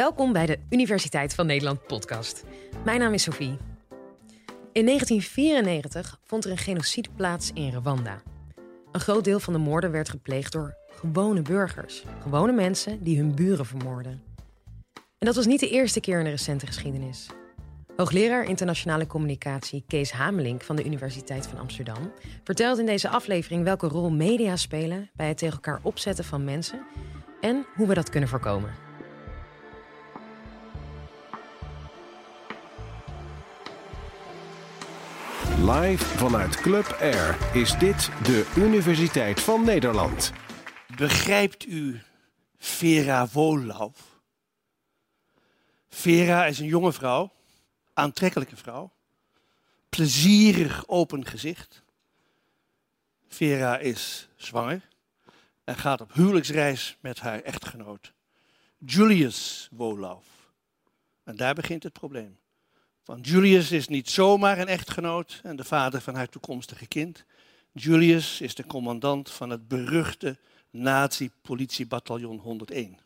Welkom bij de Universiteit van Nederland podcast. Mijn naam is Sophie. In 1994 vond er een genocide plaats in Rwanda. Een groot deel van de moorden werd gepleegd door gewone burgers. Gewone mensen die hun buren vermoorden. En dat was niet de eerste keer in de recente geschiedenis. Hoogleraar internationale communicatie Kees Hamelink van de Universiteit van Amsterdam vertelt in deze aflevering welke rol media spelen bij het tegen elkaar opzetten van mensen en hoe we dat kunnen voorkomen. Live vanuit Club Air is dit de Universiteit van Nederland. Begrijpt u Vera Wolauf? Vera is een jonge vrouw, aantrekkelijke vrouw, plezierig open gezicht. Vera is zwanger en gaat op huwelijksreis met haar echtgenoot Julius Wolauf. En daar begint het probleem. Want Julius is niet zomaar een echtgenoot en de vader van haar toekomstige kind. Julius is de commandant van het beruchte nazi-politiebataljon 101.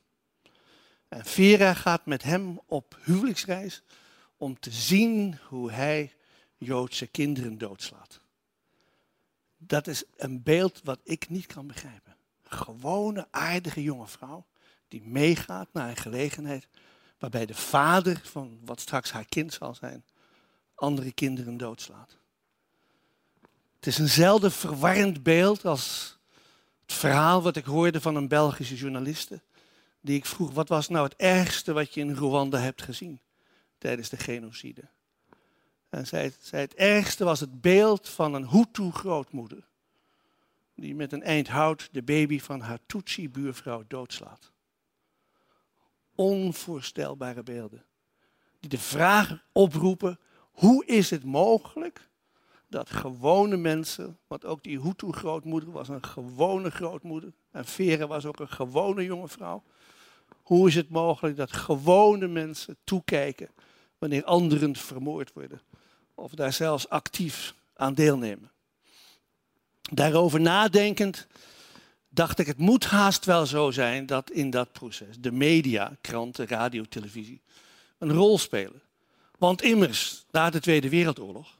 En Vera gaat met hem op huwelijksreis om te zien hoe hij Joodse kinderen doodslaat. Dat is een beeld wat ik niet kan begrijpen. Gewone, aardige jonge vrouw die meegaat naar een gelegenheid waarbij de vader van wat straks haar kind zal zijn, andere kinderen doodslaat. Het is eenzelfde verwarrend beeld als het verhaal wat ik hoorde van een Belgische journaliste, die ik vroeg, wat was nou het ergste wat je in Rwanda hebt gezien tijdens de genocide? En zei, zei het ergste was het beeld van een Hutu-grootmoeder, die met een eind hout de baby van haar Tutsi-buurvrouw doodslaat onvoorstelbare beelden. Die de vraag oproepen, hoe is het mogelijk dat gewone mensen, want ook die Hutu-grootmoeder was een gewone grootmoeder, en Vera was ook een gewone jonge vrouw, hoe is het mogelijk dat gewone mensen toekijken wanneer anderen vermoord worden? Of daar zelfs actief aan deelnemen. Daarover nadenkend dacht ik, het moet haast wel zo zijn dat in dat proces de media, kranten, radio, televisie, een rol spelen. Want immers, na de Tweede Wereldoorlog,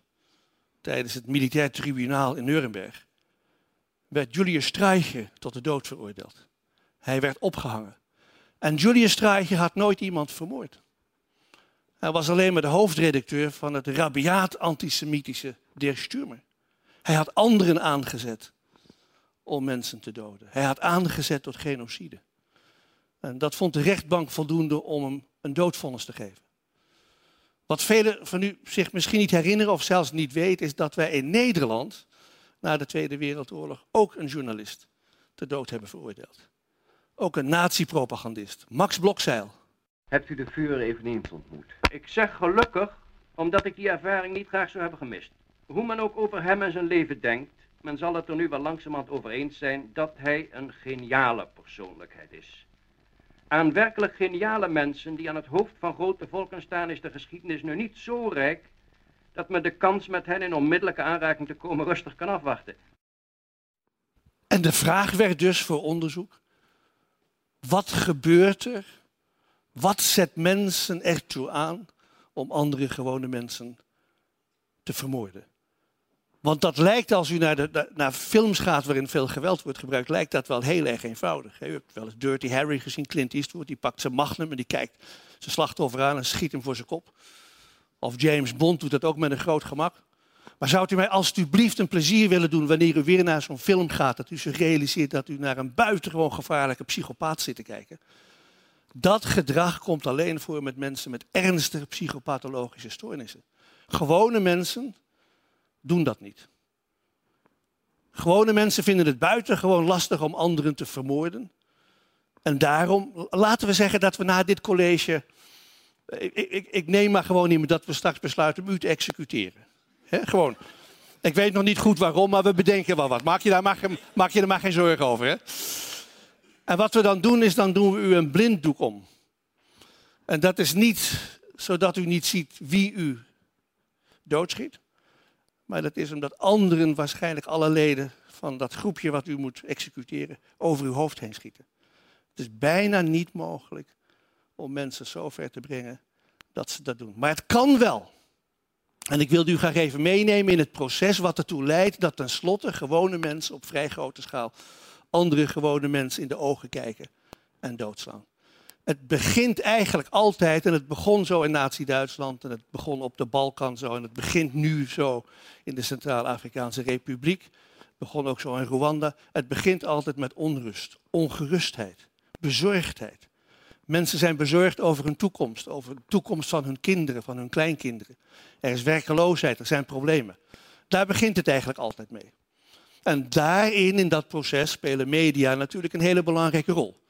tijdens het militair tribunaal in Nuremberg, werd Julius Streicher tot de dood veroordeeld. Hij werd opgehangen. En Julius Streicher had nooit iemand vermoord. Hij was alleen maar de hoofdredacteur van het rabiaat antisemitische Der Stürmer. Hij had anderen aangezet om mensen te doden. Hij had aangezet tot genocide. En dat vond de rechtbank voldoende om hem een doodvonnis te geven. Wat velen van u zich misschien niet herinneren of zelfs niet weten, is dat wij in Nederland na de Tweede Wereldoorlog ook een journalist te dood hebben veroordeeld. Ook een nazi-propagandist, Max Blokzeil. Hebt u de vuur eveneens ontmoet? Ik zeg gelukkig, omdat ik die ervaring niet graag zou hebben gemist. Hoe men ook over hem en zijn leven denkt, men zal het er nu wel langzamerhand over eens zijn dat hij een geniale persoonlijkheid is. Aan werkelijk geniale mensen die aan het hoofd van grote volken staan is de geschiedenis nu niet zo rijk dat men de kans met hen in onmiddellijke aanraking te komen rustig kan afwachten. En de vraag werd dus voor onderzoek, wat gebeurt er? Wat zet mensen ertoe aan om andere gewone mensen te vermoorden? Want dat lijkt, als u naar, de, naar films gaat waarin veel geweld wordt gebruikt, lijkt dat wel heel erg eenvoudig. U hebt wel eens Dirty Harry gezien, Clint Eastwood, die pakt zijn magnum en die kijkt zijn slachtoffer aan en schiet hem voor zijn kop. Of James Bond doet dat ook met een groot gemak. Maar zou u mij alstublieft een plezier willen doen wanneer u weer naar zo'n film gaat, dat u zich realiseert dat u naar een buitengewoon gevaarlijke psychopaat zit te kijken? Dat gedrag komt alleen voor met mensen met ernstige psychopathologische stoornissen. Gewone mensen doen dat niet. Gewone mensen vinden het buitengewoon lastig om anderen te vermoorden. En daarom, laten we zeggen dat we na dit college. Ik, ik, ik neem maar gewoon niet meer dat we straks besluiten om u te executeren. gewoon. Ik weet nog niet goed waarom, maar we bedenken wel wat. Maak je daar maar, maak je er maar geen zorgen over. En wat we dan doen, is dan doen we u een blinddoek om. En dat is niet zodat u niet ziet wie u doodschiet. Maar dat is omdat anderen waarschijnlijk alle leden van dat groepje wat u moet executeren over uw hoofd heen schieten. Het is bijna niet mogelijk om mensen zover te brengen dat ze dat doen. Maar het kan wel. En ik wil u graag even meenemen in het proces wat ertoe leidt dat tenslotte gewone mensen op vrij grote schaal andere gewone mensen in de ogen kijken en doodslaan. Het begint eigenlijk altijd, en het begon zo in Nazi-Duitsland, en het begon op de Balkan zo, en het begint nu zo in de Centraal-Afrikaanse Republiek, het begon ook zo in Rwanda. Het begint altijd met onrust, ongerustheid, bezorgdheid. Mensen zijn bezorgd over hun toekomst, over de toekomst van hun kinderen, van hun kleinkinderen. Er is werkeloosheid, er zijn problemen. Daar begint het eigenlijk altijd mee. En daarin, in dat proces, spelen media natuurlijk een hele belangrijke rol.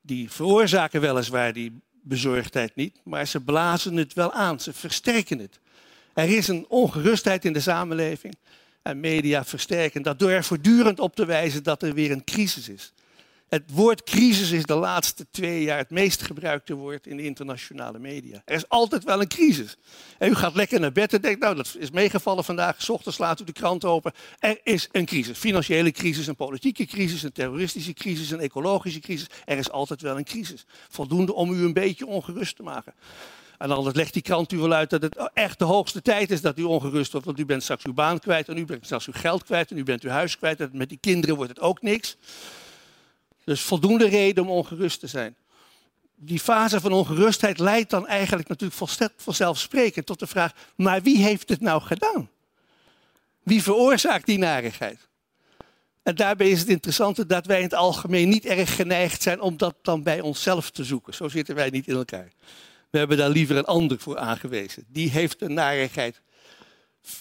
Die veroorzaken weliswaar die bezorgdheid niet, maar ze blazen het wel aan, ze versterken het. Er is een ongerustheid in de samenleving en media versterken dat door er voortdurend op te wijzen dat er weer een crisis is. Het woord crisis is de laatste twee jaar het meest gebruikte woord in de internationale media. Er is altijd wel een crisis. En u gaat lekker naar bed en denkt, nou dat is meegevallen vandaag. S ochtends slaat u de krant open. Er is een crisis. Financiële crisis, een politieke crisis, een terroristische crisis, een ecologische crisis. Er is altijd wel een crisis. Voldoende om u een beetje ongerust te maken. En anders legt die krant u wel uit dat het echt de hoogste tijd is dat u ongerust wordt. Want u bent straks uw baan kwijt en u bent straks uw geld kwijt en u bent uw huis kwijt. En met die kinderen wordt het ook niks. Dus voldoende reden om ongerust te zijn. Die fase van ongerustheid leidt dan eigenlijk natuurlijk vanzelfsprekend tot de vraag, maar wie heeft het nou gedaan? Wie veroorzaakt die narigheid? En daarbij is het interessante dat wij in het algemeen niet erg geneigd zijn om dat dan bij onszelf te zoeken. Zo zitten wij niet in elkaar. We hebben daar liever een ander voor aangewezen. Die heeft een narigheid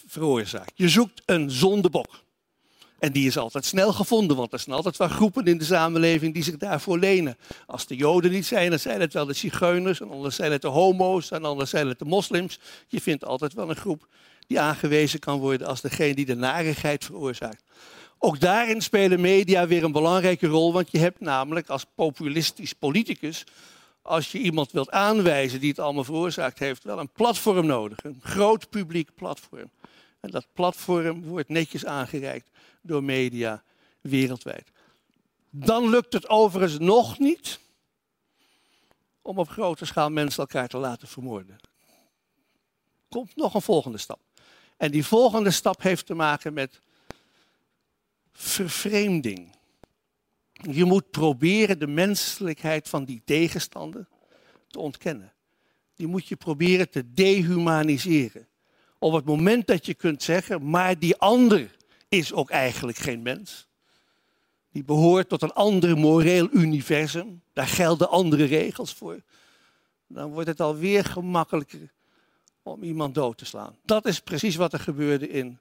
veroorzaakt. Je zoekt een zondebok. En die is altijd snel gevonden, want er zijn altijd wel groepen in de samenleving die zich daarvoor lenen. Als de Joden niet zijn, dan zijn het wel de Zigeuners, en anders zijn het de homo's, en anders zijn het de moslims. Je vindt altijd wel een groep die aangewezen kan worden als degene die de narigheid veroorzaakt. Ook daarin spelen media weer een belangrijke rol, want je hebt namelijk als populistisch politicus, als je iemand wilt aanwijzen die het allemaal veroorzaakt heeft, wel een platform nodig, een groot publiek platform. En dat platform wordt netjes aangereikt door media wereldwijd. Dan lukt het overigens nog niet om op grote schaal mensen elkaar te laten vermoorden. Komt nog een volgende stap. En die volgende stap heeft te maken met vervreemding. Je moet proberen de menselijkheid van die tegenstander te ontkennen. Die moet je proberen te dehumaniseren. Op het moment dat je kunt zeggen, maar die ander is ook eigenlijk geen mens. Die behoort tot een ander moreel universum. Daar gelden andere regels voor. Dan wordt het alweer gemakkelijker om iemand dood te slaan. Dat is precies wat er gebeurde in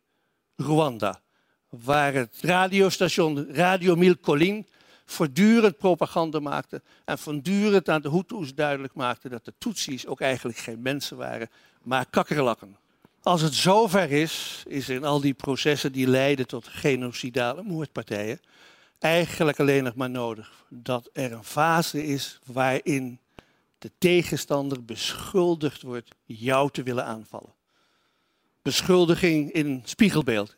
Rwanda. Waar het radiostation Radio Mille Collines voortdurend propaganda maakte en voortdurend aan de Hutus duidelijk maakte dat de Tutsis ook eigenlijk geen mensen waren, maar kakkerlakken. Als het zover is, is in al die processen die leiden tot genocidale moordpartijen eigenlijk alleen nog maar nodig dat er een fase is waarin de tegenstander beschuldigd wordt jou te willen aanvallen. Beschuldiging in spiegelbeeld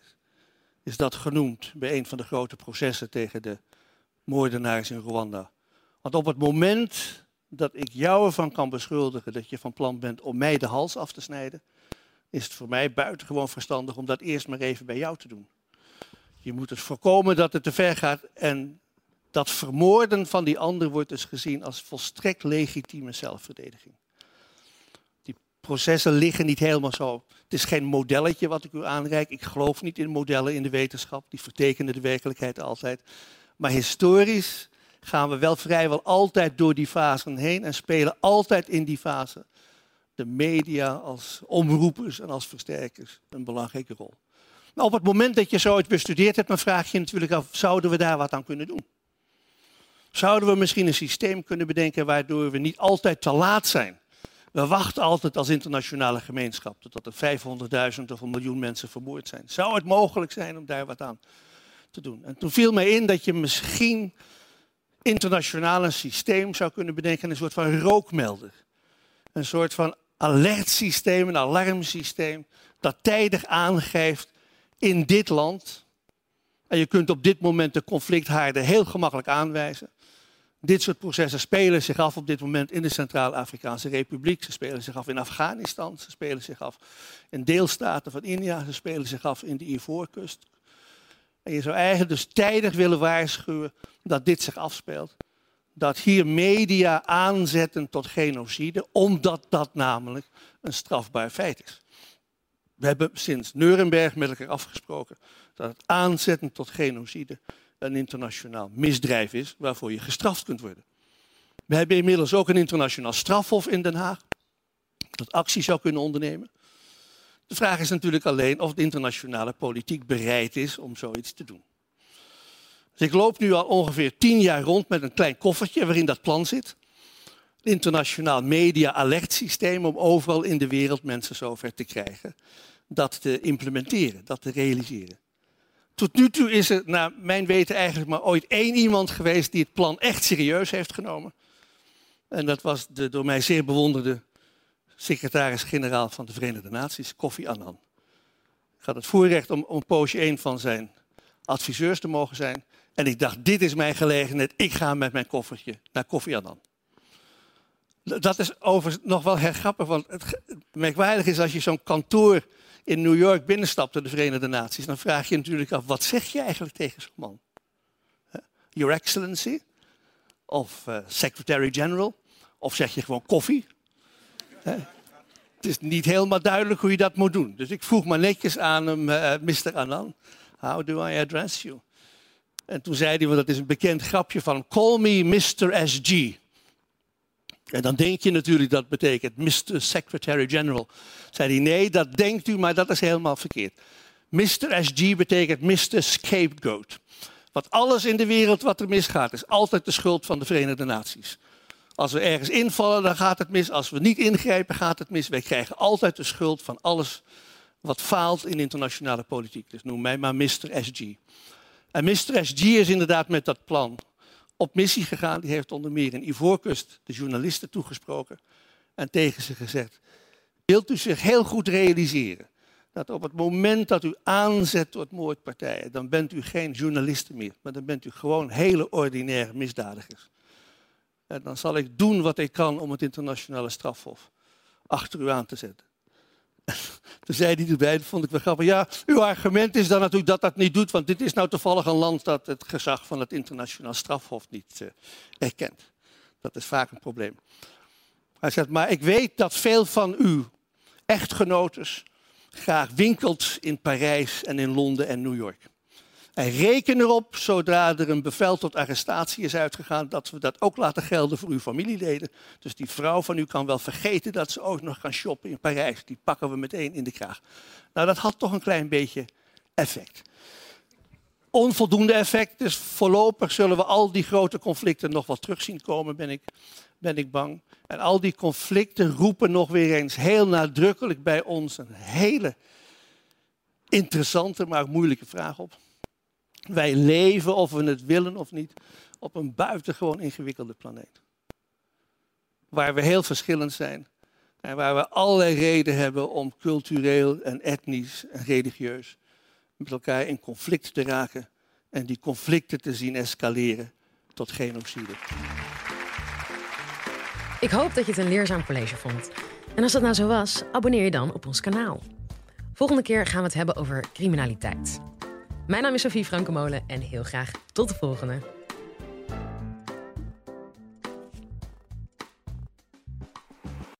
is dat genoemd bij een van de grote processen tegen de moordenaars in Rwanda. Want op het moment dat ik jou ervan kan beschuldigen dat je van plan bent om mij de hals af te snijden, is het voor mij buitengewoon verstandig om dat eerst maar even bij jou te doen. Je moet dus voorkomen dat het te ver gaat en dat vermoorden van die ander wordt dus gezien als volstrekt legitieme zelfverdediging. Die processen liggen niet helemaal zo. Het is geen modelletje wat ik u aanreik. Ik geloof niet in modellen in de wetenschap. Die vertekenen de werkelijkheid altijd. Maar historisch gaan we wel vrijwel altijd door die fasen heen en spelen altijd in die fase de media als omroepers en als versterkers een belangrijke rol. Maar op het moment dat je zoiets bestudeerd hebt, dan vraag je natuurlijk af, zouden we daar wat aan kunnen doen? Zouden we misschien een systeem kunnen bedenken waardoor we niet altijd te laat zijn? We wachten altijd als internationale gemeenschap totdat er 500.000 of een miljoen mensen vermoord zijn. Zou het mogelijk zijn om daar wat aan te doen? En toen viel mij in dat je misschien internationaal een systeem zou kunnen bedenken, een soort van rookmelder. Een soort van alertsysteem, een alarmsysteem, dat tijdig aangeeft in dit land. En je kunt op dit moment de conflicthaarden heel gemakkelijk aanwijzen. Dit soort processen spelen zich af op dit moment in de Centraal-Afrikaanse Republiek. Ze spelen zich af in Afghanistan. Ze spelen zich af in deelstaten van India. Ze spelen zich af in de Ivoorkust. En je zou eigenlijk dus tijdig willen waarschuwen dat dit zich afspeelt. Dat hier media aanzetten tot genocide, omdat dat namelijk een strafbaar feit is. We hebben sinds Nuremberg met elkaar afgesproken dat het aanzetten tot genocide een internationaal misdrijf is waarvoor je gestraft kunt worden. We hebben inmiddels ook een internationaal strafhof in Den Haag dat actie zou kunnen ondernemen. De vraag is natuurlijk alleen of de internationale politiek bereid is om zoiets te doen. Dus ik loop nu al ongeveer tien jaar rond met een klein koffertje waarin dat plan zit. Internationaal media-alertsysteem om overal in de wereld mensen zover te krijgen dat te implementeren, dat te realiseren. Tot nu toe is er, naar mijn weten, eigenlijk maar ooit één iemand geweest die het plan echt serieus heeft genomen. En dat was de door mij zeer bewonderde secretaris-generaal van de Verenigde Naties, Kofi Annan. Ik had het voorrecht om, om poosje een van zijn adviseurs te mogen zijn. En ik dacht, dit is mijn gelegenheid, ik ga met mijn koffertje naar Kofi Annan. Dat is overigens nog wel heel grappig, want het merkwaardig is als je zo'n kantoor in New York binnenstapt in de Verenigde Naties, dan vraag je natuurlijk af, wat zeg je eigenlijk tegen zo'n man? Your Excellency? Of uh, Secretary-General? Of zeg je gewoon koffie? Het is niet helemaal duidelijk hoe je dat moet doen. Dus ik vroeg maar netjes aan hem, uh, Mr. Anand, how do I address you? En toen zei hij, want dat is een bekend grapje van call me Mr. SG. En dan denk je natuurlijk dat betekent Mr. Secretary-General. Zei hij, nee, dat denkt u, maar dat is helemaal verkeerd. Mr. SG betekent Mr. Scapegoat. Want alles in de wereld wat er misgaat, is altijd de schuld van de Verenigde Naties. Als we ergens invallen, dan gaat het mis. Als we niet ingrijpen, gaat het mis. Wij krijgen altijd de schuld van alles wat faalt in internationale politiek. Dus noem mij maar Mr. SG. En Mr. SG is inderdaad met dat plan op missie gegaan. Die heeft onder meer in Ivoorkust de journalisten toegesproken en tegen ze gezegd: Wilt u zich heel goed realiseren dat op het moment dat u aanzet tot moordpartijen, dan bent u geen journalisten meer, maar dan bent u gewoon hele ordinaire misdadigers. En dan zal ik doen wat ik kan om het internationale strafhof achter u aan te zetten. Toen zei hij erbij, dat vond ik wel grappig. Ja, uw argument is dan natuurlijk dat dat niet doet, want dit is nou toevallig een land dat het gezag van het internationaal strafhof niet uh, erkent. Dat is vaak een probleem. Hij zegt, maar ik weet dat veel van u echtgenotes graag winkelt in Parijs en in Londen en New York. En reken erop, zodra er een bevel tot arrestatie is uitgegaan, dat we dat ook laten gelden voor uw familieleden. Dus die vrouw van u kan wel vergeten dat ze ook nog kan shoppen in Parijs. Die pakken we meteen in de kraag. Nou, dat had toch een klein beetje effect. Onvoldoende effect, dus voorlopig zullen we al die grote conflicten nog wel terug zien komen, ben ik, ben ik bang. En al die conflicten roepen nog weer eens heel nadrukkelijk bij ons een hele interessante, maar moeilijke vraag op. Wij leven, of we het willen of niet, op een buitengewoon ingewikkelde planeet. Waar we heel verschillend zijn. En waar we allerlei reden hebben om cultureel en etnisch en religieus met elkaar in conflict te raken. En die conflicten te zien escaleren tot genocide. Ik hoop dat je het een leerzaam college vond. En als dat nou zo was, abonneer je dan op ons kanaal. Volgende keer gaan we het hebben over criminaliteit. Mijn naam is Sofie Frankemolen en heel graag tot de volgende.